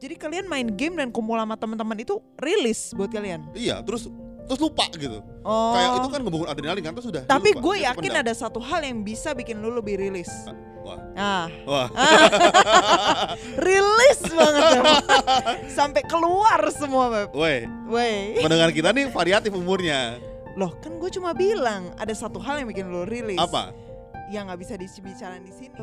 Jadi kalian main game dan kumpul sama teman-teman itu rilis buat kalian. Iya, terus terus lupa gitu. Oh. Kayak itu kan ngebangun adrenalin kan terus sudah. Tapi gue yakin ada satu hal yang bisa bikin lu lebih rilis. Wah. Ah, Wah. rilis banget Beb. Sampai keluar semua, Beb. Woi, Wey. pendengar kita nih variatif umurnya. Loh, kan gue cuma bilang ada satu hal yang bikin lu rilis. Apa? Yang nggak bisa dibicarain di sini.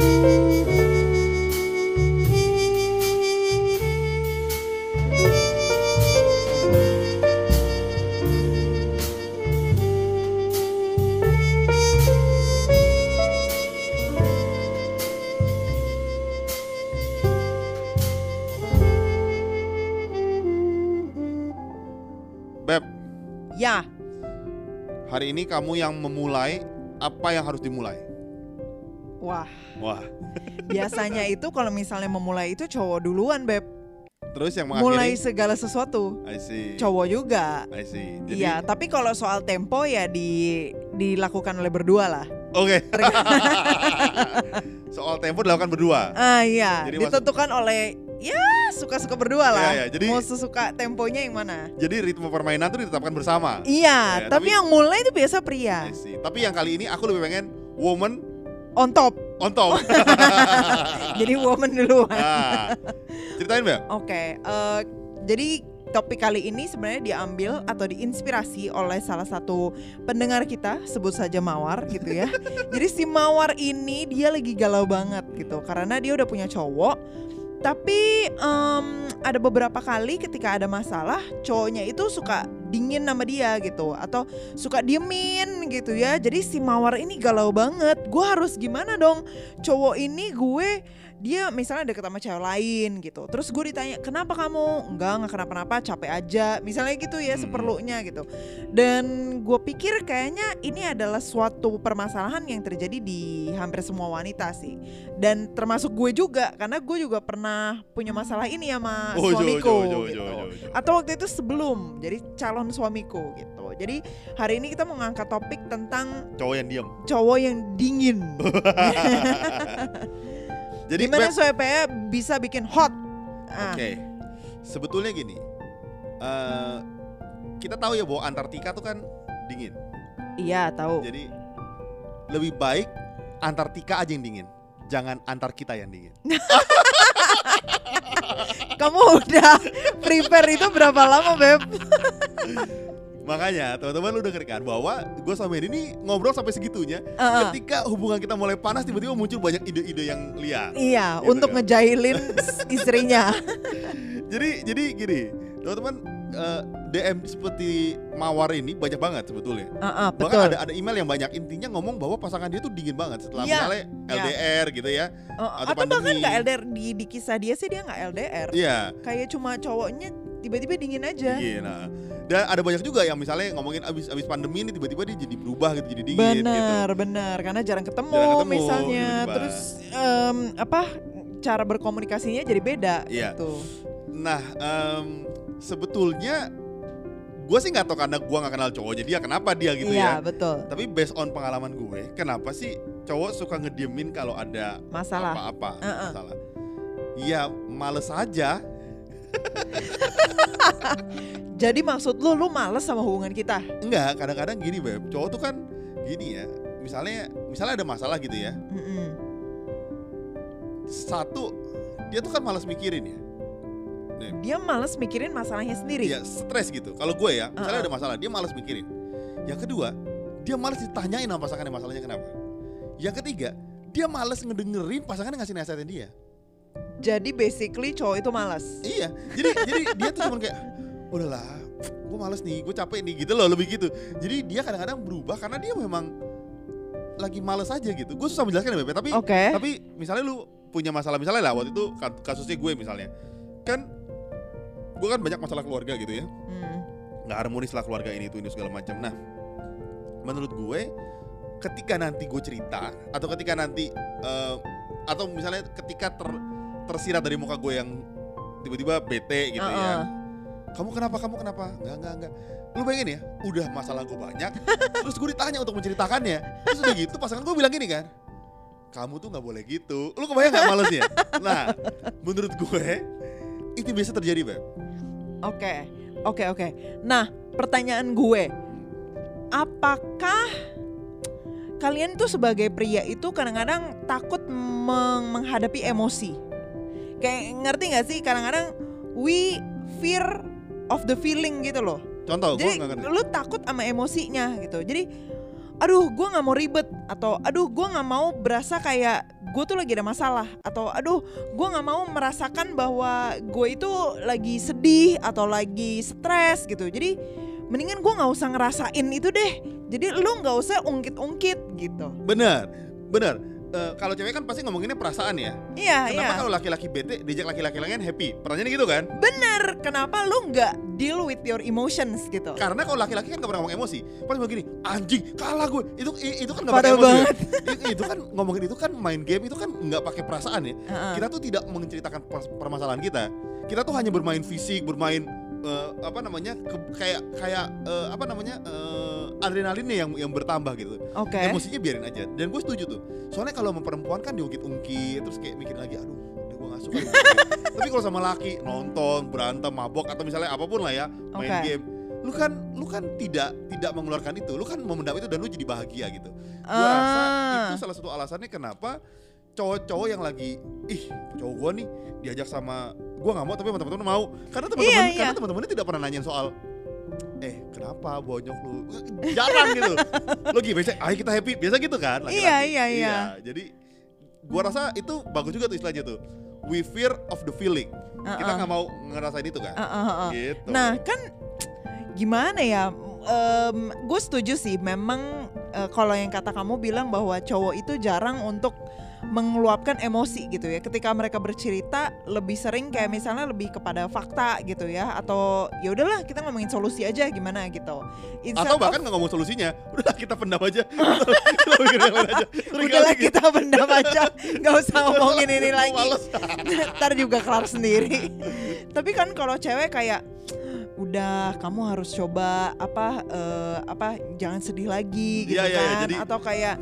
Beb, Ya, hari ini kamu yang memulai apa yang harus dimulai? Wah. Wah, Biasanya itu kalau misalnya memulai itu cowok duluan, Beb. terus yang Mulai mengakhiri? segala sesuatu. I see. Cowok juga. I see. Jadi, Iya, tapi kalau soal tempo ya di dilakukan oleh berdua lah. Oke. Soal tempo dilakukan berdua. Ah iya, Jadi maksud- ditentukan oleh ya suka-suka berdua lah. Iya, iya, jadi- Mau sesuka temponya yang mana? Jadi ritme permainan tuh ditetapkan bersama. Iya, Ya, tapi, tapi- yang mulai itu biasa pria. Tapi yang kali ini aku lebih pengen woman On top. on top. Jadi woman duluan. nah, ceritain Beb. Oke, eh, jadi topik kali ini sebenarnya diambil atau diinspirasi oleh salah satu pendengar kita, sebut saja Mawar gitu ya. jadi si Mawar ini dia lagi galau banget gitu karena dia udah punya cowok. Tapi em, ada beberapa kali ketika ada masalah, cowoknya itu suka dingin sama dia gitu atau suka diemin gitu ya. Jadi si Mawar ini galau banget. Gue harus gimana dong? Cowok ini gue dia misalnya deket sama cewek lain gitu. Terus gue ditanya kenapa kamu? Enggak nggak kenapa-napa capek aja. Misalnya gitu ya Hmm. seperlunya gitu. Dan gue pikir kayaknya ini adalah suatu permasalahan yang terjadi di hampir semua wanita sih. Dan termasuk gue juga karena gue juga pernah punya masalah ini sama Oh, jo, suamiku jo, jo, gitu. jo, jo, jo. atau waktu itu sebelum jadi calon suamiku gitu. Jadi hari ini kita mau ngangkat topik tentang Cowok yang diem. cowok yang dingin Jadi Gimana supaya bisa bikin hot? Ah, Oke, sebetulnya gini, eh, kita tahu ya bahwa Antartika tuh kan dingin. Iya tahu. Jadi lebih baik Antartika aja yang dingin, jangan antar kita yang dingin. Kamu udah prepare itu berapa lama beb? Makanya teman-teman lu denger kan bahwa gue sama Medi ini ngobrol sampai segitunya. Uh-uh. Ketika hubungan kita mulai panas, tiba-tiba muncul banyak ide-ide yang liar. Iya, Gitu untuk kan. ngejailin istrinya. Jadi jadi gini, teman-teman eh, DM seperti Mawar ini banyak banget sebetulnya. Uh-uh, Bahkan betul. ada ada email yang banyak intinya ngomong bahwa pasangan dia tuh dingin banget setelah Iya, misalnya iya. LDR gitu ya. Uh, atau atau bahkan nggak LDR di, di kisah dia sih dia nggak LDR. Iya. Kayak cuma cowoknya tiba-tiba dingin aja. Iya, nah. Dan ada banyak juga yang misalnya ngomongin abis abis pandemi ini tiba-tiba dia jadi berubah gitu, jadi dingin gitu. Bener, bener. Karena jarang ketemu, Jarang ketemu, misalnya. tiba-tiba. Terus em, apa? Cara berkomunikasinya jadi beda Iya. gitu. Nah, em, sebetulnya gue sih nggak tahu karena gue nggak kenal cowoknya dia kenapa dia gitu iya, ya. betul. Tapi based on pengalaman gue, kenapa sih cowok suka ngediemin kalau ada Masalah. apa-apa Uh-uh. masalah? Ya males aja. Jadi maksud lu lu males sama hubungan kita? Enggak, kadang-kadang gini beb, cowok tuh kan gini ya. Misalnya, misalnya ada masalah gitu ya. Mm-mm. Satu, dia tuh kan malas mikirin ya. Dia males mikirin masalahnya sendiri. Dia stres gitu. Kalau gue ya, misalnya Uh-uh. ada masalah, dia malas mikirin. Yang kedua, dia malas ditanyain sama pasangannya masalahnya kenapa. Yang ketiga, dia malas ngedengerin pasangannya ngasih nasihatin dia. Jadi basically cowok itu malas. Iya, jadi jadi dia tuh cuman kayak udahlah, gue males nih, gue capek nih gitu loh, lebih gitu. Jadi dia kadang-kadang berubah karena dia memang lagi males aja gitu. Gue susah menjelaskan ya, Bebe, tapi Oke. tapi misalnya lu punya masalah misalnya lah waktu itu ka- kasusnya gue misalnya. Kan gue kan banyak masalah keluarga gitu ya. Hmm. nggak harmonis lah keluarga ini itu ini segala macam. Nah, menurut gue ketika nanti gue cerita atau ketika nanti eh, atau misalnya ketika ter, tersirat dari muka gue yang tiba-tiba bete gitu ya. Uh-uh. Kamu kenapa? Kamu kenapa? Enggak, enggak, enggak. Lu bayangin ya, udah masalah gue banyak, terus gue ditanya untuk menceritakannya. Terus udah gitu pasangan gue bilang gini kan, kamu tuh nggak boleh gitu. Lu kebayang nggak malesnya? Nah, menurut gue itu biasa terjadi, Beb. Oke, oke, oke. Nah, pertanyaan gue, apakah kalian tuh sebagai pria itu kadang-kadang takut meng- menghadapi emosi? Kayak ngerti nggak sih? Kadang-kadang we fear of the feeling gitu loh. Contoh, gue Jadi nggak ngerti. lu takut sama emosinya gitu. Jadi, aduh, gue nggak mau ribet atau aduh, gue nggak mau berasa kayak gue tuh lagi ada masalah atau aduh, gue nggak mau merasakan bahwa gue itu lagi sedih atau lagi stres gitu. Jadi, mendingan gue nggak usah ngerasain itu deh. Jadi lu nggak usah ungkit-ungkit gitu. Bener, bener. Eh, kalau cewek kan pasti ngomonginnya perasaan ya. Iya, Kenapa iya. kalau laki-laki bete, diajak laki-laki lain happy? Pertanyaannya gitu kan? Bener. Kenapa lu nggak deal with your emotions gitu? Karena kalau laki-laki kan gak pernah ngomong emosi. Pas begini, anjing kalah gue. Itu itu kan gak pakai emosi. banget. I- itu kan ngomongin itu kan main game itu kan nggak pakai perasaan ya. Heeh. Kita tuh tidak menceritakan permasalahan kita. Kita tuh hanya bermain fisik, bermain eh, apa namanya ke- kayak kayak eh, apa namanya eh, adrenalinnya yang yang bertambah gitu. Oke. Emosinya biarin aja. Dan gue setuju tuh. Soalnya kalau sama perempuan kan diungkit-ungkit terus kayak mikir lagi, aduh, gue gak suka. diungkit." Tapi kalau sama laki nonton, berantem, mabok atau misalnya apa pun lah ya, main Oke. game. Lu kan lu kan tidak tidak mengeluarkan itu. Lu kan memendam itu dan lu jadi bahagia gitu. Gue Ah. rasa itu salah satu alasannya kenapa cowok-cowok yang lagi ih cowok gue nih diajak sama gue nggak mau tapi teman-teman mau karena teman-teman Iya, karena iya. teman-temannya tidak pernah nanyain soal eh kenapa bonyok lu jarang gitu lu gimana ayo kita happy biasa gitu kan laki-laki. Iya, iya, iya. jadi gua rasa itu bagus juga tuh istilahnya tuh we fear of the feeling kita Uh-uh. nggak mau ngerasain itu kan Uh-uh, uh-uh. gitu Nah kan gimana ya? gue setuju sih. Memang eh, kalau yang kata kamu bilang bahwa cowok itu jarang untuk mengeluapkan emosi gitu ya. Ketika mereka bercerita lebih sering kayak misalnya lebih kepada fakta gitu ya. Atau ya udahlah kita ngomongin solusi aja gimana gitu. Instead atau bahkan nggak ngomong solusinya udahlah kita pendam aja udahlah gitu. kita pendam aja, nggak usah ngomongin ini lagi. Ntar juga kelar sendiri. Tapi kan kalau cewek kayak udah kamu harus coba apa eh, apa jangan sedih lagi gitu Iya, iya, iya, kan jadi- atau kayak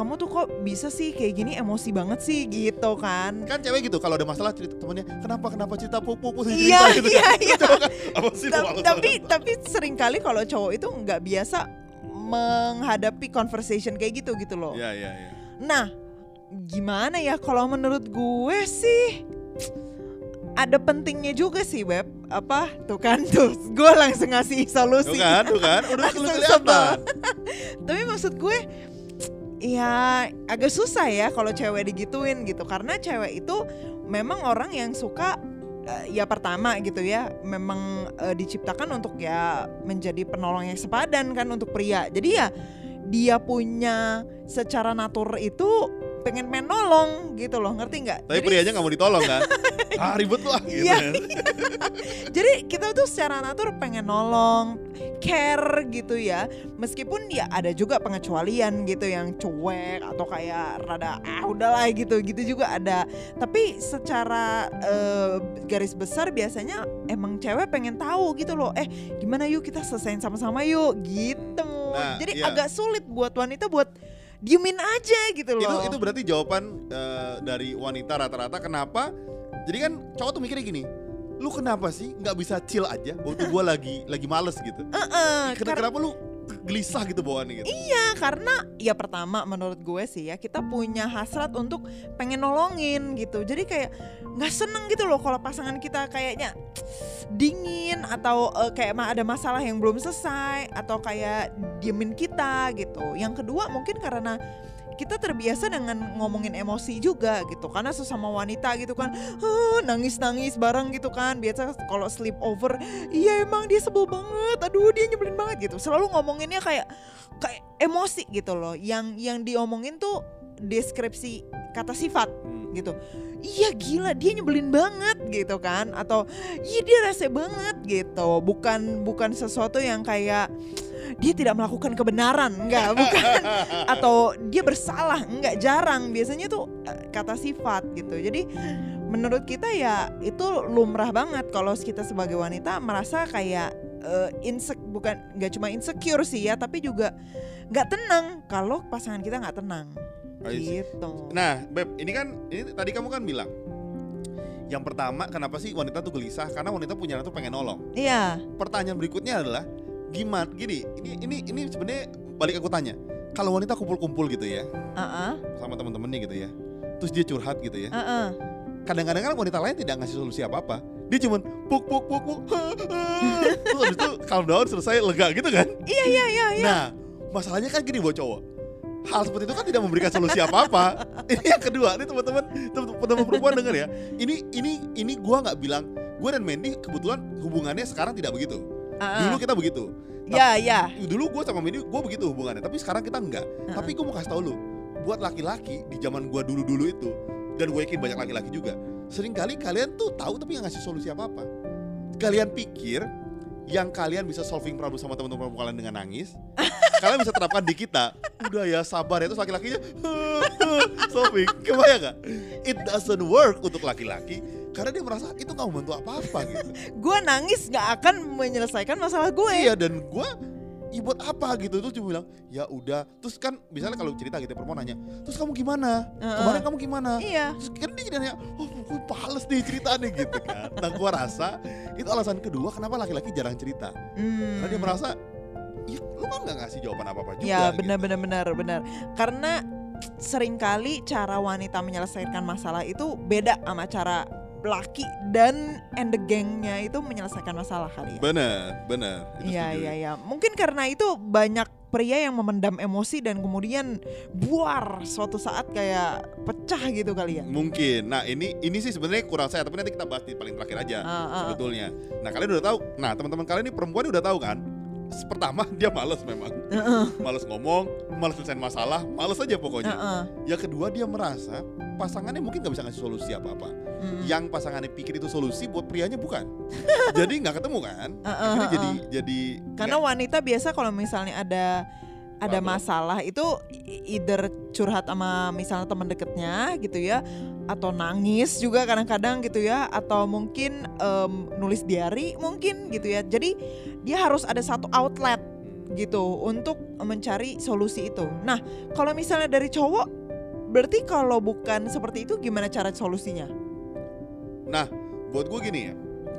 kamu tuh kok bisa sih kayak gini emosi banget sih gitu kan. kan cewek gitu kalau ada masalah cerita temennya kenapa kenapa cerita pupu pupu Iya, cerita gitu iya, kan. iya. Kan, apa sih lu Ta- tapi tapi sering kali kalau cowok itu nggak biasa menghadapi conversation kayak gitu gitu loh. Iya iya iya. Nah, gimana ya kalau menurut gue sih ada pentingnya juga sih web apa tuh kan tuh gue langsung ngasih Tuh solusi. kan, tuh kan, udah Langsung kelihatan. Tapi maksud gue ya agak susah ya kalau cewek digituin gitu karena cewek itu memang orang yang suka eh, ya pertama gitu ya memang eh, diciptakan untuk ya menjadi penolong yang sepadan kan untuk pria. Jadi ya dia punya secara natur itu pengen menolong gitu loh ngerti nggak? Tapi Jadi prianya nggak mau ditolong kan? ah ribet lah gitu. Iya. kan. Jadi kita tuh secara natur pengen nolong, care gitu ya. Meskipun ya ada juga pengecualian gitu yang cuek atau kayak rada ah udahlah gitu, gitu juga ada. Tapi secara eh, garis besar biasanya emang cewek pengen tahu gitu loh. Eh gimana yuk kita selesaiin sama-sama yuk gitu. Nah, Jadi iya. agak sulit buat wanita buat diemin aja gitu itu loh. itu berarti jawaban eh, dari wanita rata-rata kenapa? Jadi kan cowok tuh mikirnya gini, lu kenapa sih nggak bisa chill aja waktu gua lagi lagi males gitu? Heeh, Kenapa, karena- kenapa lu gelisah gitu bawaannya gitu? Iya karena ya pertama menurut gue sih ya kita punya hasrat untuk pengen nolongin gitu jadi kayak nggak seneng gitu loh kalau pasangan kita kayaknya dingin atau eh, kayak ada masalah yang belum selesai atau kayak diemin kita gitu yang kedua mungkin karena kita terbiasa dengan ngomongin emosi juga gitu. Karena sesama wanita gitu kan nangis nangis bareng gitu kan. Biasa kalau sleep over iya emang dia sebel banget. Aduh dia nyebelin banget. Gitu. Selalu ngomonginnya kayak kayak emosi gitu loh. Yang yang diomongin tuh deskripsi kata sifat Hmm. gitu. Iya gila dia nyebelin banget. Gitu kan. Atau iya dia rese banget. Gitu. Bukan bukan sesuatu yang kayak dia tidak melakukan kebenaran enggak bukan atau dia bersalah enggak jarang biasanya tuh eh, kata sifat gitu jadi menurut kita ya itu lumrah banget kalau kita sebagai wanita merasa kayak eh, insek bukan nggak cuma insecure sih ya tapi juga nggak tenang kalau pasangan kita nggak tenang I see. gitu. Nah, Beb, ini kan ini tadi kamu kan bilang yang pertama kenapa sih wanita tuh gelisah karena wanita punya tuh pengen nolong. Iya. Pertanyaan berikutnya adalah gimana gini, ini ini ini sebenarnya balik aku tanya. Kalau wanita kumpul-kumpul gitu ya Heeh. sama teman-temannya gitu ya. Terus dia curhat gitu ya. Heeh. Kadang-kadang kan wanita lain tidak ngasih solusi apa-apa. Dia cuman puk puk puk puk. Terus habis itu calm down selesai lega gitu kan. Iya iya iya iya. Nah, masalahnya kan gini buat cowok. Hal seperti itu kan tidak memberikan solusi apa-apa. ini yang kedua, ini teman-teman teman-teman perempuan denger ya. Ini ini ini gua nggak bilang gue dan Mandy kebetulan hubungannya sekarang tidak begitu. Heeh. Dulu kita begitu. Iya iya. Dulu gue sama Mandy gue begitu hubungannya, tapi sekarang kita enggak. Heeh. Tapi gue mau kasih tau lu, buat laki-laki di zaman gua dulu-dulu itu dan gue yakin banyak laki-laki juga. Sering kali kalian tuh tahu tapi nggak ngasih solusi apa-apa. Kalian pikir yang kalian bisa solving problem sama teman-teman kalian dengan nangis, kalian bisa terapkan di kita. Udah ya sabar ya terus laki-lakinya solving. Kebayang gak? It doesn't work untuk laki-laki karena dia merasa itu nggak membantu apa-apa gitu. Gue nangis nggak akan menyelesaikan masalah gue. Iya dan gue ya buat apa gitu terus cuma bilang ya udah terus kan misalnya kalau cerita gitu perempuan nanya terus kamu gimana Heeh. kemarin kamu gimana Iya. terus kan dia nanya oh gue pales nih ceritanya gitu kan nah gue rasa itu alasan kedua kenapa laki-laki jarang cerita Hmm. karena dia merasa ya lu kan nggak ngasih jawaban apa-apa juga Ya gitu. benar benar benar benar. Karena sering kali cara wanita menyelesaikan masalah itu beda sama cara laki dan and the gangnya itu menyelesaikan masalah kali ya. bener itu Iya iya iya. Mungkin karena itu banyak pria yang memendam emosi dan kemudian buar suatu saat kayak pecah gitu kali ya. mungkin nah ini ini sih sebenarnya kurang saya tapi nanti kita bahas di paling terakhir aja ah, ah. sebetulnya nah kalian udah tahu nah teman-teman kalian ini perempuan udah tahu kan pertama dia males memang Heeh, males ngomong, males selesai masalah, males aja pokoknya. heeh. Yang kedua dia merasa pasangannya mungkin nggak bisa ngasih solusi apa-apa. Mm. Yang pasangannya pikir itu solusi buat prianya bukan. jadi nggak ketemu kan? Akhirnya heeh. jadi jadi Karena wanita biasa kalau misalnya ada ada masalah itu either curhat sama misalnya teman deketnya gitu ya atau nangis juga kadang-kadang gitu ya atau mungkin em, nulis diary mungkin gitu ya. Jadi dia harus ada satu outlet gitu untuk mencari solusi itu. Nah, kalau misalnya dari cowok berarti kalau bukan seperti itu gimana cara solusinya? Nah, buat gue gini ya.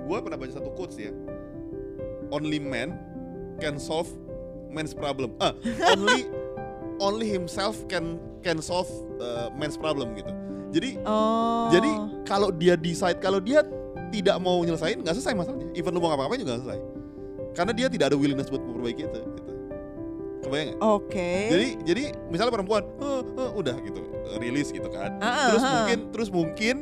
Gue pernah baca satu quotes ya. Only man can solve man's problem. Ah, only only himself can can solve uh, man's problem gitu. Jadi Oh. Jadi kalau dia decide kalau dia tidak mau nyelesain nggak selesai masalahnya. Even lu mau ngapa-ngapain juga nggak selesai. Karena dia tidak ada willingness buat memperbaiki itu. Gitu. Kebayang? Oke. Jadi jadi misalnya perempuan, "Eh, eh, udah gitu, rilis gitu kan. Ah, terus ah. mungkin terus mungkin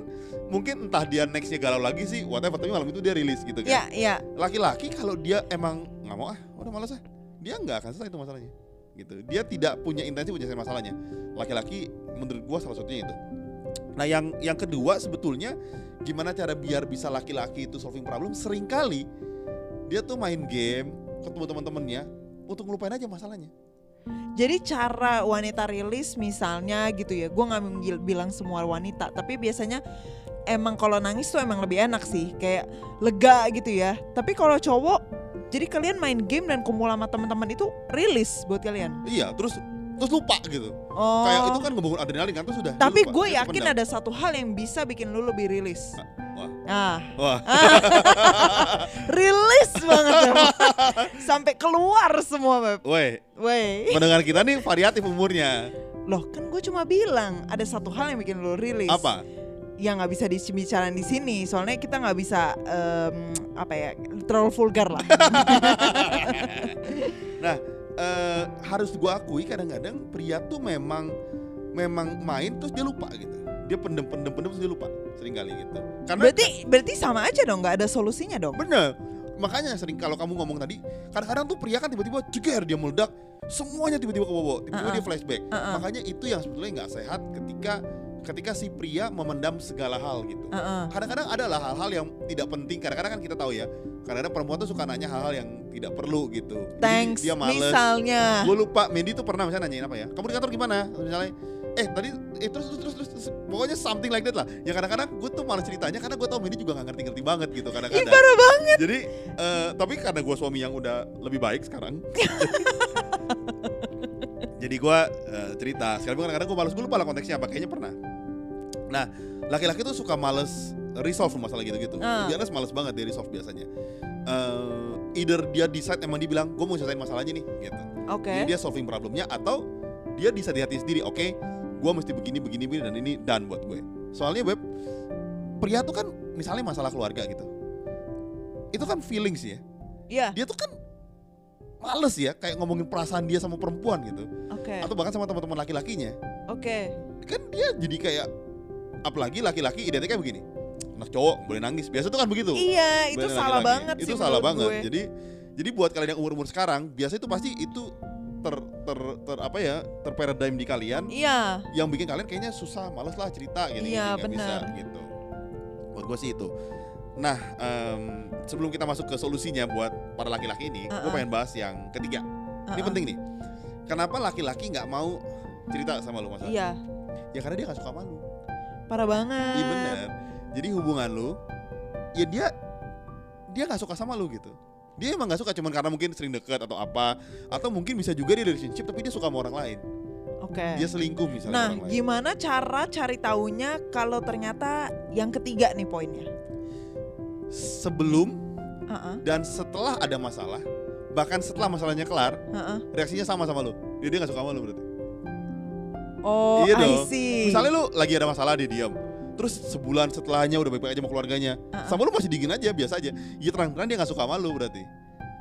mungkin entah dia nextnya galau lagi sih, whatever. Tapi malam itu dia rilis gitu kan. Ya, ya. Laki-laki kalau dia emang nggak mau ah, udah malas ah, dia nggak akan selesai itu masalahnya. Gitu. Dia tidak punya intensi punya masalahnya. Laki-laki menurut gua salah satunya itu. Nah yang yang kedua sebetulnya gimana cara biar bisa laki-laki itu solving problem sering kali dia tuh main game ketemu teman-temannya untuk ngelupain aja masalahnya. Jadi cara wanita rilis misalnya gitu ya, gue nggak bilang semua wanita, tapi biasanya emang kalau nangis tuh emang lebih enak sih, kayak lega gitu ya. Tapi kalau cowok, jadi kalian main game dan kumpul sama teman-teman itu rilis buat kalian. Iya, terus terus lupa gitu. Oh. Kayak itu kan ngebangun adrenalin kan terus sudah. Tapi gue yakin ada satu hal yang bisa bikin lu lebih rilis. Wah. Ah, Wah, rilis banget ya. Sampai keluar semua, Beb. woi, Weh. pendengar kita nih variatif umurnya. Loh, kan gue cuma bilang ada satu hal yang bikin lu rilis. Apa? Yang nggak bisa dibicarain di sini soalnya kita nggak bisa em, apa ya terlalu vulgar lah Nah, eh, harus gua akui kadang-kadang pria tuh memang memang main terus dia lupa gitu. Dia pendem pendem pendem terus dia lupa sering kali gitu. Karena berarti berarti sama aja dong nggak ada solusinya dong bener. Makanya sering kalau kamu ngomong tadi, kadang-kadang tuh pria kan tiba-tiba ceger dia meledak, semuanya tiba-tiba ke bobo, tiba-tiba Uh-uh. dia flashback. Uh-uh. Makanya itu yang sebetulnya nggak sehat ketika ketika si pria memendam segala hal gitu. Heeh. Kadang-kadang adalah hal-hal yang tidak penting. Kadang-kadang kan kita tahu ya. Kadang-kadang perempuan tuh suka nanya hal-hal yang tidak perlu gitu. Jadi thanks dia males. misalnya Gue lupa, Mendy tuh pernah misalnya nanyain apa ya? Kamu di kantor gimana? Misalnya, eh tadi, eh terus terus terus, terus, terus. pokoknya something like that lah. Ya kadang-kadang gue tuh malas ceritanya karena gue tau Mendy juga gak ngerti-ngerti banget gitu kadang-kadang. parah banget Jadi, eh, tapi karena gue suami yang udah lebih baik sekarang, jadi gue uh, cerita. Sekarang kadang-kadang gue males. Gue lupa lah konteksnya apa. Kayaknya pernah. Nah laki-laki tuh suka males resolve masalah gitu-gitu. Ah. biasanya males banget dia resolve biasanya. Eh, either dia decide emang dia bilang gue mau selesaiin masalahnya nih gitu. Oke. jadi dia solving problemnya atau dia decide di hati sendiri oke gue mesti begini begini begini dan ini done buat gue. Soalnya web pria tuh kan misalnya masalah keluarga gitu. Itu kan feelings ya. Iya. dia tuh kan males ya kayak ngomongin perasaan dia sama perempuan gitu Oke. atau bahkan sama teman-teman laki-lakinya Oke. kan dia jadi kayak apalagi laki-laki identiknya begini anak cowok boleh nangis biasa tuh kan begitu Iya, itu Boleh salah laki-laki. banget itu sih salah menurut banget gue. jadi jadi buat kalian yang umur-umur sekarang biasa itu pasti itu ter ter ter apa ya terparadigm di kalian Iya. yang bikin kalian kayaknya susah males lah cerita gini Iya, gini bisa benar. gitu buat gue sih itu nah em, sebelum kita masuk ke solusinya buat para laki-laki ini gue Uh-uh. pengen bahas yang ketiga ini Uh-uh. penting nih kenapa laki-laki nggak mau cerita sama lu masalah Iya, ya karena dia nggak suka malu parah banget. iya bener jadi hubungan lu ya dia dia nggak suka sama lu gitu dia emang nggak suka cuman karena mungkin sering deket atau apa atau mungkin bisa juga dia relationship tapi dia suka sama orang lain Oke. dia selingkuh misalnya Nah, sama orang lain gimana cara cari taunya kalau ternyata yang ketiga nih poinnya? Sebelum Heeh, dan setelah ada masalah bahkan setelah masalahnya kelar heeh. reaksinya sama sama lu. Dia dia nggak suka sama lu berarti. Oh, Iya I dong. see. misalnya lu lagi ada masalah dia diam. Terus sebulan setelahnya udah baik-baik aja sama keluarganya. Uh-uh. sama lu masih dingin aja biasa aja. Ya terang-terang dia nggak suka sama lu berarti.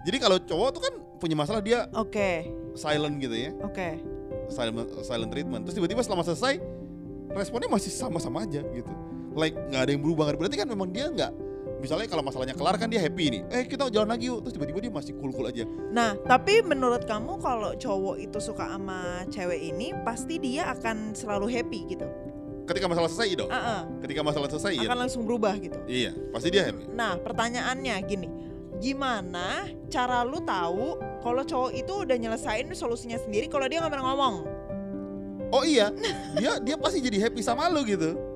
Jadi kalau cowok tuh kan punya masalah dia Oke, silent gitu ya. Oke. silent silent treatment. Terus tiba-tiba setelah selesai responnya masih sama-sama aja gitu. Like nggak ada yang berubah. Berarti kan memang dia nggak misalnya kalau masalahnya kelar kan dia happy nih. Eh kita jalan lagi yuk. Terus tiba-tiba dia masih cool cool aja. Nah, tapi menurut kamu kalau cowok itu suka sama cewek ini, pasti dia akan selalu happy gitu. ketika masalah selesai dong. Heeh, ketika masalah selesai iya. Akan langsung berubah gitu. iya pasti dia happy. Nah, pertanyaannya gini. Gimana cara lu tahu kalau cowok itu udah nyelesain solusinya sendiri kalau dia nggak pernah ngomong? oh iya. Dia dia pasti jadi happy sama lu gitu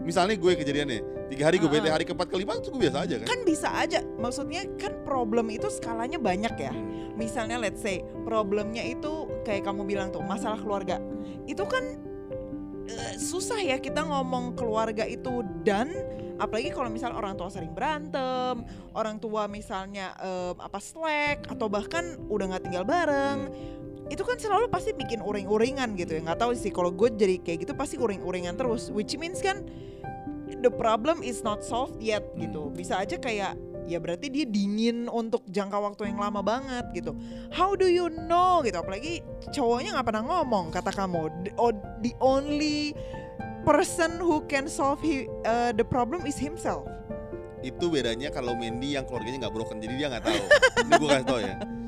misalnya gue kejadiannya tiga hari gue bete Ah. hari keempat kelima itu gue biasa aja kan Kan bisa aja. Maksudnya kan problem itu skalanya banyak ya. Hmm. Misalnya let's say problemnya itu kayak kamu bilang tuh masalah keluarga. Itu kan eh, susah ya kita ngomong keluarga itu dan apalagi kalau misalnya orang tua sering berantem, orang tua misalnya em, apa slack atau bahkan udah nggak tinggal bareng. Itu kan selalu pasti bikin uring-uringan gitu ya. nggak tahu sih kalau gue jadi kayak gitu pasti uring-uringan terus which means kan the problem is not solved yet gitu. Bisa aja kayak ya berarti dia dingin untuk jangka waktu yang lama banget gitu. How do you know gitu? Apalagi cowoknya nggak pernah ngomong kata kamu. The, oh, the only person who can solve he, uh, the problem is himself. itu bedanya kalau Mandy yang keluarganya nggak broken jadi dia nggak tahu ini gue kasih tau ya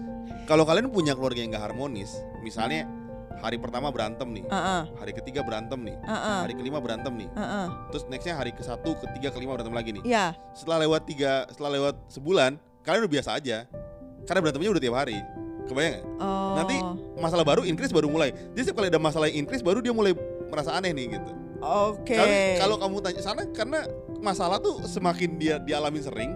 kalau kalian punya keluarga yang nggak harmonis misalnya hari pertama berantem nih Heeh, hari ketiga berantem nih heeh, hari kelima berantem nih heeh. terus nextnya hari ke satu ketiga kelima berantem lagi nih. Ya, setelah lewat tiga setelah lewat sebulan kalian udah biasa aja. Karena berantemnya udah tiap hari. Kebayang nggak? Oh. Nanti masalah baru increase baru mulai. Jadi setiap kali ada masalah yang increase baru dia mulai merasa aneh nih gitu. Oke. Kali- kalau kamu tanya sana karena masalah tuh semakin dia dialami sering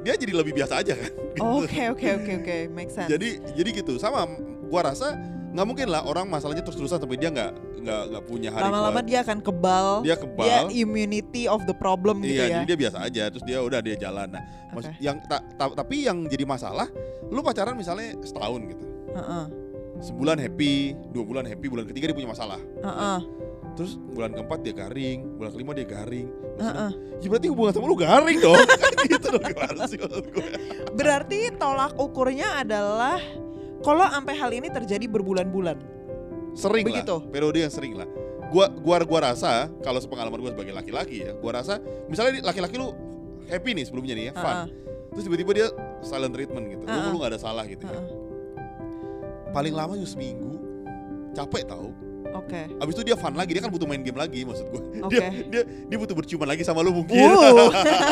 dia jadi lebih biasa aja kan gitu. Oke, oke, oke, oke, make sense. jadi jadi gitu sama gua rasa nggak mungkin lah orang masalahnya terus terusan sampai dia nggak nggak nggak punya hari lama-lama dia akan kebal. dia kebal Dia immunity of the problem gitu iya ya. jadi dia biasa aja terus dia udah dia jalan nah maksud- Oke. yang ta- ta- tapi yang jadi masalah lu pacaran misalnya setahun gitu Heeh, sebulan happy dua bulan happy bulan ketiga dia punya masalah heeh, terus bulan keempat dia garing bulan kelima dia garing. Enam, ya berarti hubungan sama lu garing dong? Kan gitu dong gimana sih gue Berarti tolak ukurnya adalah kalau sampai hal ini terjadi berbulan-bulan. sering Begitu. lah periode yang sering lah. Gua gua gua rasa kalau sepengalaman gua sebagai laki-laki ya gua rasa misalnya laki-laki lu happy nih sebelumnya nih ya fun. Heeh, terus tiba-tiba dia silent treatment gitu. Lu Uh-uh. lu nggak ada salah gitu ya. Heeh. paling lama juga seminggu. Capek tau Oke. abis itu dia fun lagi dia kan butuh main game lagi maksud gua Oke. dia, dia dia butuh berciuman lagi sama lu mungkin Uh.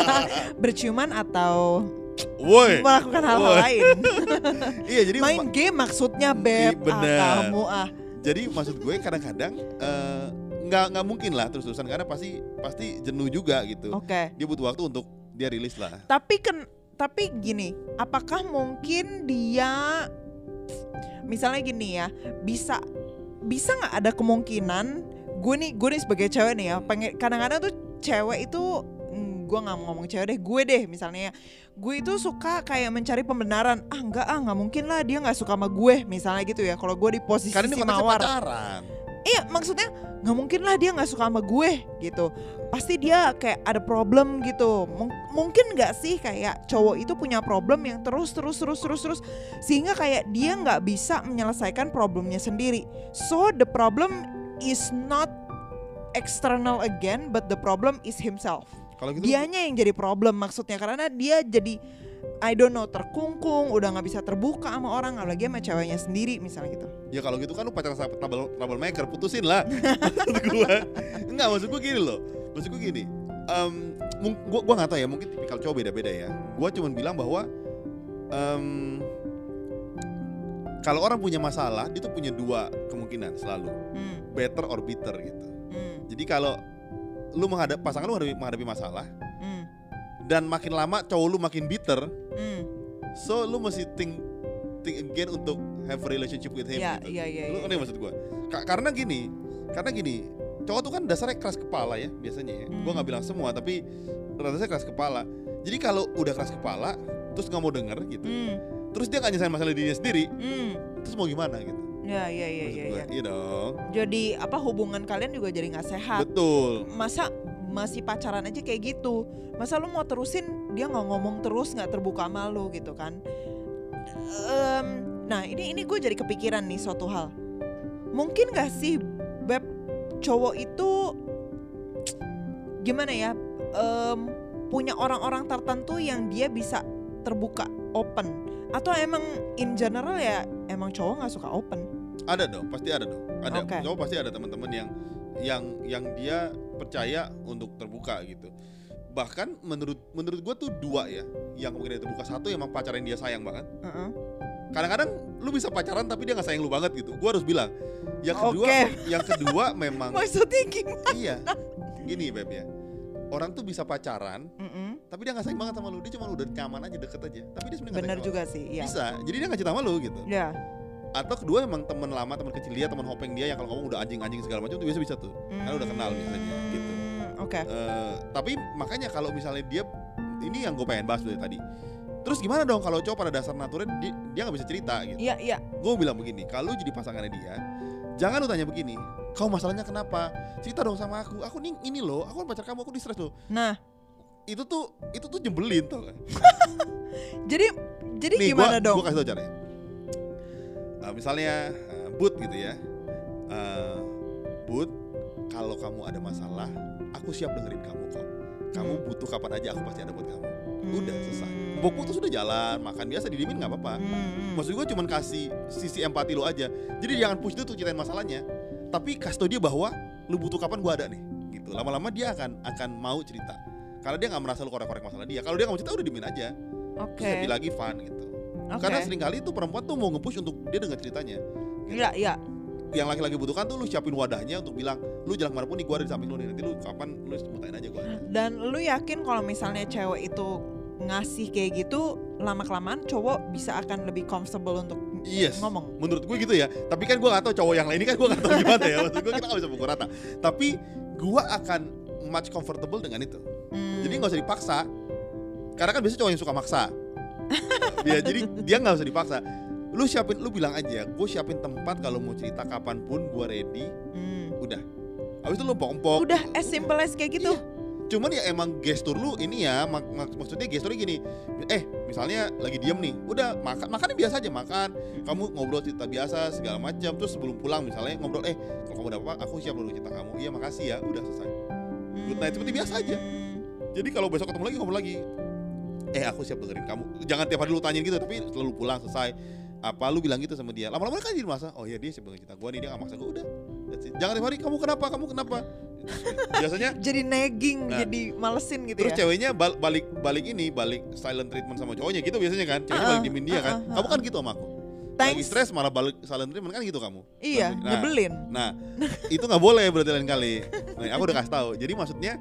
Berciuman atau woi melakukan hal-hal lain. iya jadi Main ma- game maksudnya beb. Iya, bener. Ah, kamu ah. jadi maksud gue kadang-kadang eh, nggak nggak mungkin lah terus-terusan karena pasti pasti jenuh juga gitu Oke. dia butuh waktu untuk dia rilis lah Tapi kan tapi gini, apakah mungkin dia misalnya gini ya, bisa bisa nggak ada kemungkinan gue nih gue nih sebagai cewek nih ya, pengen kadang-kadang tuh cewek itu hmm, gue nggak mau ngomong cewek deh, gue deh misalnya ya, gue itu suka kayak mencari pembenaran, ah enggak ah nggak mungkin lah dia nggak suka sama gue misalnya gitu ya, kalau gue di posisi Karena ini si mawar. pacaran. Iya maksudnya nggak mungkin lah dia nggak suka sama gue gitu. Pasti dia kayak ada problem gitu. Mung- mungkin nggak sih kayak cowok itu punya problem yang terus terus terus terus terus sehingga kayak dia nggak bisa menyelesaikan problemnya sendiri. So the problem is not external again, but the problem is himself. Kalau gitu Dianya yang jadi problem maksudnya karena dia jadi I don't know terkungkung, udah nggak bisa terbuka sama orang, apalagi sama ceweknya sendiri misalnya gitu. Ya kalau gitu kan lu pacaran sama trouble, troublemaker, putusin lah. maksud gua. Enggak, maksud gua gini loh. Maksud gua gini. mung- gua gua nggak tahu ya, mungkin tipikal cowok beda-beda ya. Gua cuman bilang bahwa em, kalau orang punya masalah, dia tuh punya dua kemungkinan selalu, Hmm, better or bitter gitu. hmm, Jadi kalau lu menghadap pasangan lu menghadapi, menghadapi masalah dan makin lama cowok lu makin bitter, hmm. so lu mesti think think again untuk have a relationship with him Iya, gitu. iya, iya, Lu iya. ngerti maksud gua? Ka- karena gini, karena gini, cowok tuh kan dasarnya keras kepala ya biasanya ya. Gua Hmm. nggak bilang semua tapi rata-rata keras kepala. Jadi kalau udah keras kepala, terus nggak mau denger gitu, Hmm, terus dia nggak nyelesain masalah dirinya sendiri, hmm. terus mau gimana gitu? Ya, ya, ya, Maksud ya, gua, ya. Iya dong. Jadi apa hubungan kalian juga jadi nggak sehat. Betul. Masa masih pacaran aja kayak gitu. Masa lu mau terusin dia nggak ngomong terus nggak terbuka sama lu gitu kan? Em, nah ini ini gue jadi kepikiran nih suatu hal. Mungkin gak sih beb cowok itu gimana ya em, punya orang-orang tertentu yang dia bisa terbuka open atau emang in general ya emang cowok nggak suka open? Ada dong, pasti ada dong. Ada Oke. cowok pasti ada teman-teman yang yang yang dia percaya untuk terbuka gitu. Bahkan menurut menurut gua tuh dua ya yang kemungkinan terbuka. Satu emang pacaran dia sayang banget. Heeh. Kadang-kadang lu bisa pacaran tapi dia nggak sayang lu banget gitu. Gua harus bilang. Yang kedua, Oke. yang kedua memang Maksudnya gimana? iya. Gini beb ya. Orang tuh bisa pacaran Mm-mm. tapi dia nggak sayang banget sama lu. Dia cuma udah nyaman aja deket aja. Tapi dia sebenarnya Bener juga sih, sama lu. ya. Bisa. Jadi dia nggak cinta sama lu gitu. Ya. Atau kedua emang teman lama, teman kecil dia, teman hopeng dia yang kalau ngomong udah anjing-anjing segala macam tuh biasa bisa tuh. Karena udah kenal biasanya gitu. Hmm, Oke. Eh, tapi makanya kalau misalnya dia ini yang gue pengen bahas dari tadi. Terus gimana dong kalau cowok pada dasar naturnya dia dia nggak bisa cerita gitu. Iya, iya. Gue bilang begini, kalau jadi pasangannya dia, jangan lu tanya begini, kau masalahnya kenapa? Cerita dong sama aku. Aku nih ini loh, aku pacar kamu, aku di stres loh. Nah, Itu tuh itu tuh jembelin tuh jadi jadi Nih gimana gua, dong? gua kasih tau caranya. Eh, misalnya eh, Bud gitu ya. Eh, Bud, kalau kamu ada masalah, aku siap dengerin kamu kok. Kamu Hmm. butuh kapan aja aku pasti ada buat kamu. Udah selesai. Hmm. Bokmu tuh sudah jalan, makan biasa didiemin nggak apa-apa. Hmm. Maksud gue cuman kasih sisi empati lo aja. Jadi jangan push dia tuh ceritain masalahnya. Tapi kasih tau dia bahwa lu butuh kapan gua ada nih. Gitu. Lama-lama dia akan akan mau cerita. Karena dia nggak merasa lu korek-korek masalah dia. Kalau dia nggak mau cerita udah diemin aja. Oke. Terus happy lagi fun gitu. Oke. Karena sering kali tuh perempuan tuh mau nge-push untuk dia dengar ceritanya. Iya, iya. Yang laki-laki butuhkan tuh lu siapin wadahnya untuk bilang, lu jalan ke mana pun nih gua ada di samping lu nih. Nanti lu kapan lu ceritain aja ada." Dan lu yakin kalau misalnya cewek itu ngasih kayak gitu lama kelamaan cowok bisa akan lebih comfortable untuk Yes. ngomong. Menurut gue gitu ya. Tapi kan gue gak tahu cowok yang lain ini kan gue gak tahu gimana ya. Maksud gue kita gak bisa pukul rata. Tapi gue akan much comfortable dengan itu. Hmm. Jadi nggak usah dipaksa. Karena kan biasanya cowok yang suka maksa. Ya, jadi dia nggak usah dipaksa. Lu siapin, lu bilang aja, gue siapin tempat kalau mau cerita kapan pun gue ready. Hmm. Udah. Habis itu lu pompok. Udah as simple as kayak gitu. Iya. Cuman ya emang gestur lu ini ya, mak- mak- maksudnya gesturnya gini. Eh, misalnya lagi diem nih, udah makan, makannya biasa aja makan. Kamu ngobrol cerita biasa segala macam. Terus sebelum pulang misalnya ngobrol, eh kalau kamu udah apa, aku siap dulu cerita kamu. Iya makasih ya, udah selesai. Good night, seperti biasa aja. Hmm. Jadi kalau besok ketemu lagi ngobrol lagi, eh aku siap dengerin kamu. Jangan tiap hari lu tanyain gitu, tapi selalu pulang selesai. Apa lu bilang gitu sama dia? Lama-lama kan jadi masa, oh iya dia siap dengerin cerita gua nih, dia gak maksa gua udah. That's it. Jangan tiap hari kamu kenapa, kamu kenapa? Biasanya Jadi nagging, Nah. jadi malesin gitu Terus ya. ceweknya bal- balik balik ini balik silent treatment sama cowoknya gitu biasanya kan. Ceweknya Uh-uh, balik diemin dia kan. uh-uh, Kamu kan gitu sama aku. Lagi Thanks. stres malah balik silent treatment kan gitu kamu. Iya, Nah, nyebelin. Nah, itu nggak boleh berarti lain kali. Nah, aku udah kasih tahu. Jadi maksudnya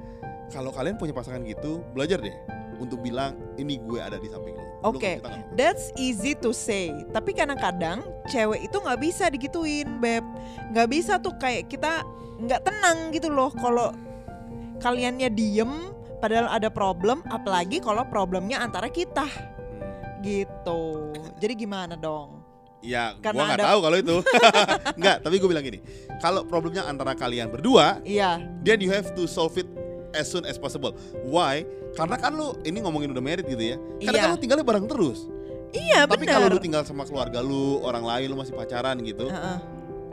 kalau kalian punya pasangan gitu, belajar deh. Untuk bilang ini gue ada di samping lo. Oke. apa-apa. That's easy to say, tapi kadang-kadang cewek itu nggak bisa digituin, beb. Nggak bisa tuh kayak kita nggak tenang gitu loh kalau kaliannya diem padahal ada problem, apalagi kalau problemnya antara kita Hmm. gitu. Jadi gimana dong? Ya, Karena gua nggak ada- tahu kalau itu. Nggak, tapi gue bilang gini. Kalau problemnya antara kalian berdua, Iya, then you have to solve it as soon as possible. Why? Karena kan lu ini ngomongin udah married gitu ya. Karena Iya. kan lu tinggalnya bareng terus. iya Tapi kalau lu tinggal sama keluarga lu, orang lain lu masih pacaran gitu, Heeh.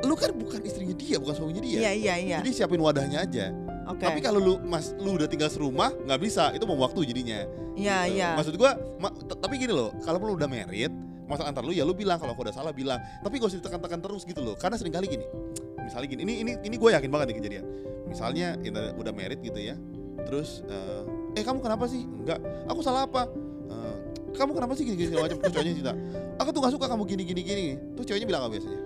lu kan bukan istrinya dia, bukan suaminya dia. Iya iya iya. Jadi siapin wadahnya aja. Oke. Tapi kalau lu mas lu udah tinggal serumah nggak bisa, itu mau waktu jadinya. Iya Gitu. iya. Maksud gua, ma- tapi gini loh, kalau lu udah married, masalah antar lu ya lu bilang kalau aku udah salah bilang. Tapi gak usah ditekan-tekan terus gitu loh. Karena sering kali gini. Misalnya gini, ini ini ini gue yakin banget nih kejadian. Misalnya kita udah married gitu ya. Terus eh, eh kamu kenapa sih? Enggak, aku salah apa? "Eh, kamu kenapa sih gini-gini segala macam? Terus cowoknya cerita, aku tuh gak suka kamu gini-gini gini. Terus cowoknya bilang apa biasanya?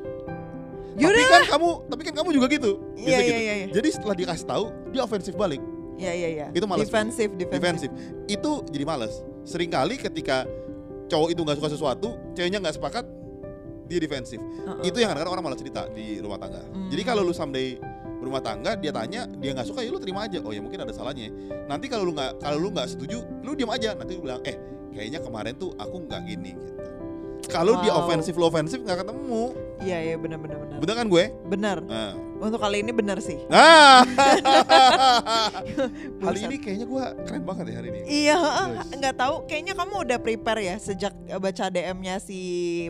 Tapi Yaudah. kan kamu, tapi kan kamu juga gitu. Iya iya gitu. iya. iya. Jadi setelah dikasih tahu, dia ofensif balik Iya iya iya. Itu males Defensif, defensif. itu jadi males sering kali ketika cowok itu nggak suka sesuatu ceweknya nggak sepakat dia defensif. Heeh. itu yang kadang-kadang orang malah cerita di rumah tangga. Hmm. jadi kalau lu someday berumah tangga dia tanya dia nggak suka ya lu terima aja. Oh ya mungkin ada salahnya. Nanti kalau lu nggak kalau lu nggak setuju lu diam aja. Nanti lu bilang eh kayaknya kemarin tuh aku nggak gini gitu kalau dia Wow. ofensif lu ofensif nggak ketemu Iya iya benar benar benar. bener kan gue Benar. nah, Untuk kali ini benar sih. nah. hari Buset. ini kayaknya gue keren banget ya hari ini Iya, nggak tahu. Kayaknya kamu udah prepare ya sejak eh, baca DM-nya si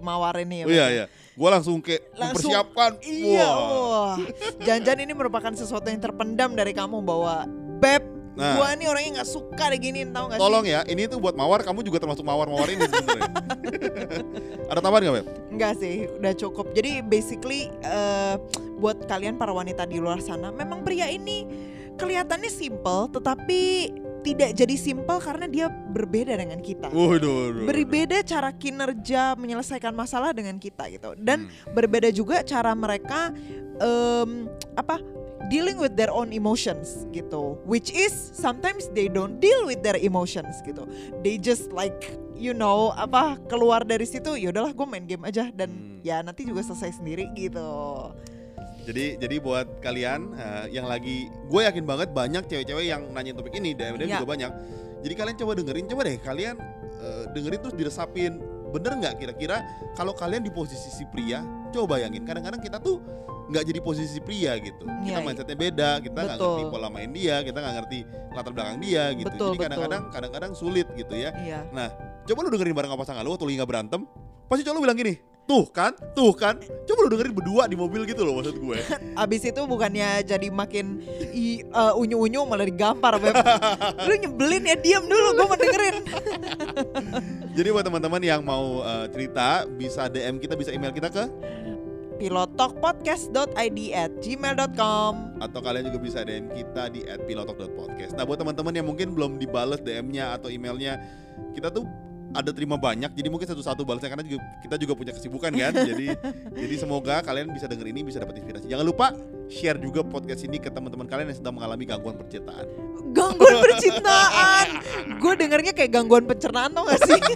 Mawar ini ya. Oh iya iya. Gua langsung kayak Langsung- mempersiapkan. Iya, Wah. wah. Jangan-jangan ini merupakan sesuatu yang terpendam dari kamu bahwa Beb, Nah. gua nih orangnya nggak suka diginiin tau gak Tolong sih? ya, ini tuh buat mawar, kamu juga termasuk mawar-mawar ini sebenarnya. Ada tambahan nggak, Beb? Enggak sih, udah cukup. Jadi basically eh, buat kalian para wanita di luar sana, memang pria ini kelihatannya simple, tetapi tidak jadi simple karena dia berbeda dengan kita. Waduh, Berbeda cara kinerja menyelesaikan masalah dengan kita gitu. Dan Hmm. berbeda juga cara mereka em, apa dealing with their own emotions gitu which is sometimes they don't deal with their emotions gitu they just like you know apa keluar dari situ ya udahlah gue main game aja dan Hmm. ya nanti juga selesai sendiri gitu Jadi jadi buat kalian eh, yang lagi, gue yakin banget banyak cewek-cewek yang nanyain topik ini, DM DM Ya. juga banyak. Jadi kalian coba dengerin, coba deh kalian eh, dengerin terus diresapin. Bener nggak kira-kira kalau kalian di posisi si pria, coba bayangin. Kadang-kadang kita tuh nggak jadi posisi pria gitu. Kita Iya, mindsetnya beda, kita nggak ngerti pola main dia, kita nggak ngerti latar belakang dia gitu. Betul, jadi kadang-kadang kadang-kadang sulit gitu ya. iya Coba lu dengerin bareng sama pasangan lu waktu lagi nggak berantem, pasti cowok lu bilang gini, tuh kan, tuh kan. Coba lu dengerin berdua di mobil gitu loh maksud gue. abis itu bukannya jadi makin i- eh, unyu-unyu malah digampar Beb. lu nyebelin ya diam dulu gue mau dengerin Jadi buat teman-teman yang mau uh, cerita bisa DM kita, bisa email kita ke pilotokpodcast.id at gmail.com atau kalian juga bisa DM kita di @pilotok.podcast. Nah, buat teman-teman yang mungkin belum dibales DM-nya atau emailnya, kita tuh ada terima banyak jadi mungkin satu-satu balasnya karena juga, kita juga punya kesibukan kan. Jadi jadi semoga kalian bisa denger ini bisa dapat inspirasi. Jangan lupa share juga podcast ini ke teman-teman kalian yang sedang mengalami gangguan percintaan. Gangguan percintaan? Gue dengernya kayak gangguan pencernaan tau gak sih?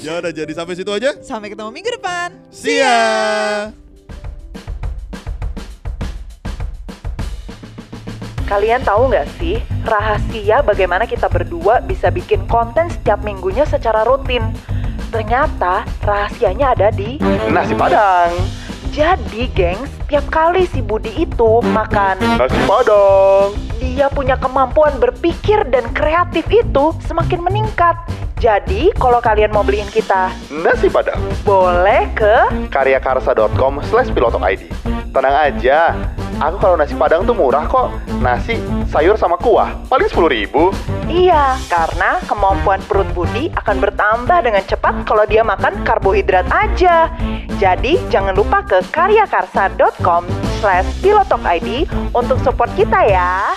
Ya udah jadi sampai situ aja. Sampai ketemu minggu depan. See ya Kalian tahu nggak sih rahasia bagaimana kita berdua bisa bikin konten setiap minggunya secara rutin? Ternyata rahasianya ada di Nasi Padang. Jadi, gengs, tiap kali si Budi itu makan, Nasi Padang. dia punya kemampuan berpikir dan kreatif itu semakin meningkat. Jadi, kalau kalian mau beliin kita, Nasi Padang. boleh ke karyakarsa.com slash pilotok ID. Tenang aja, aku kalau nasi padang tuh murah kok. Nasi, sayur sama kuah, paling 10 ribu. Iya, karena kemampuan perut Budi akan bertambah dengan cepat kalau dia makan karbohidrat aja. Jadi, jangan lupa karyakarsa.com slash pilotokid untuk support kita ya.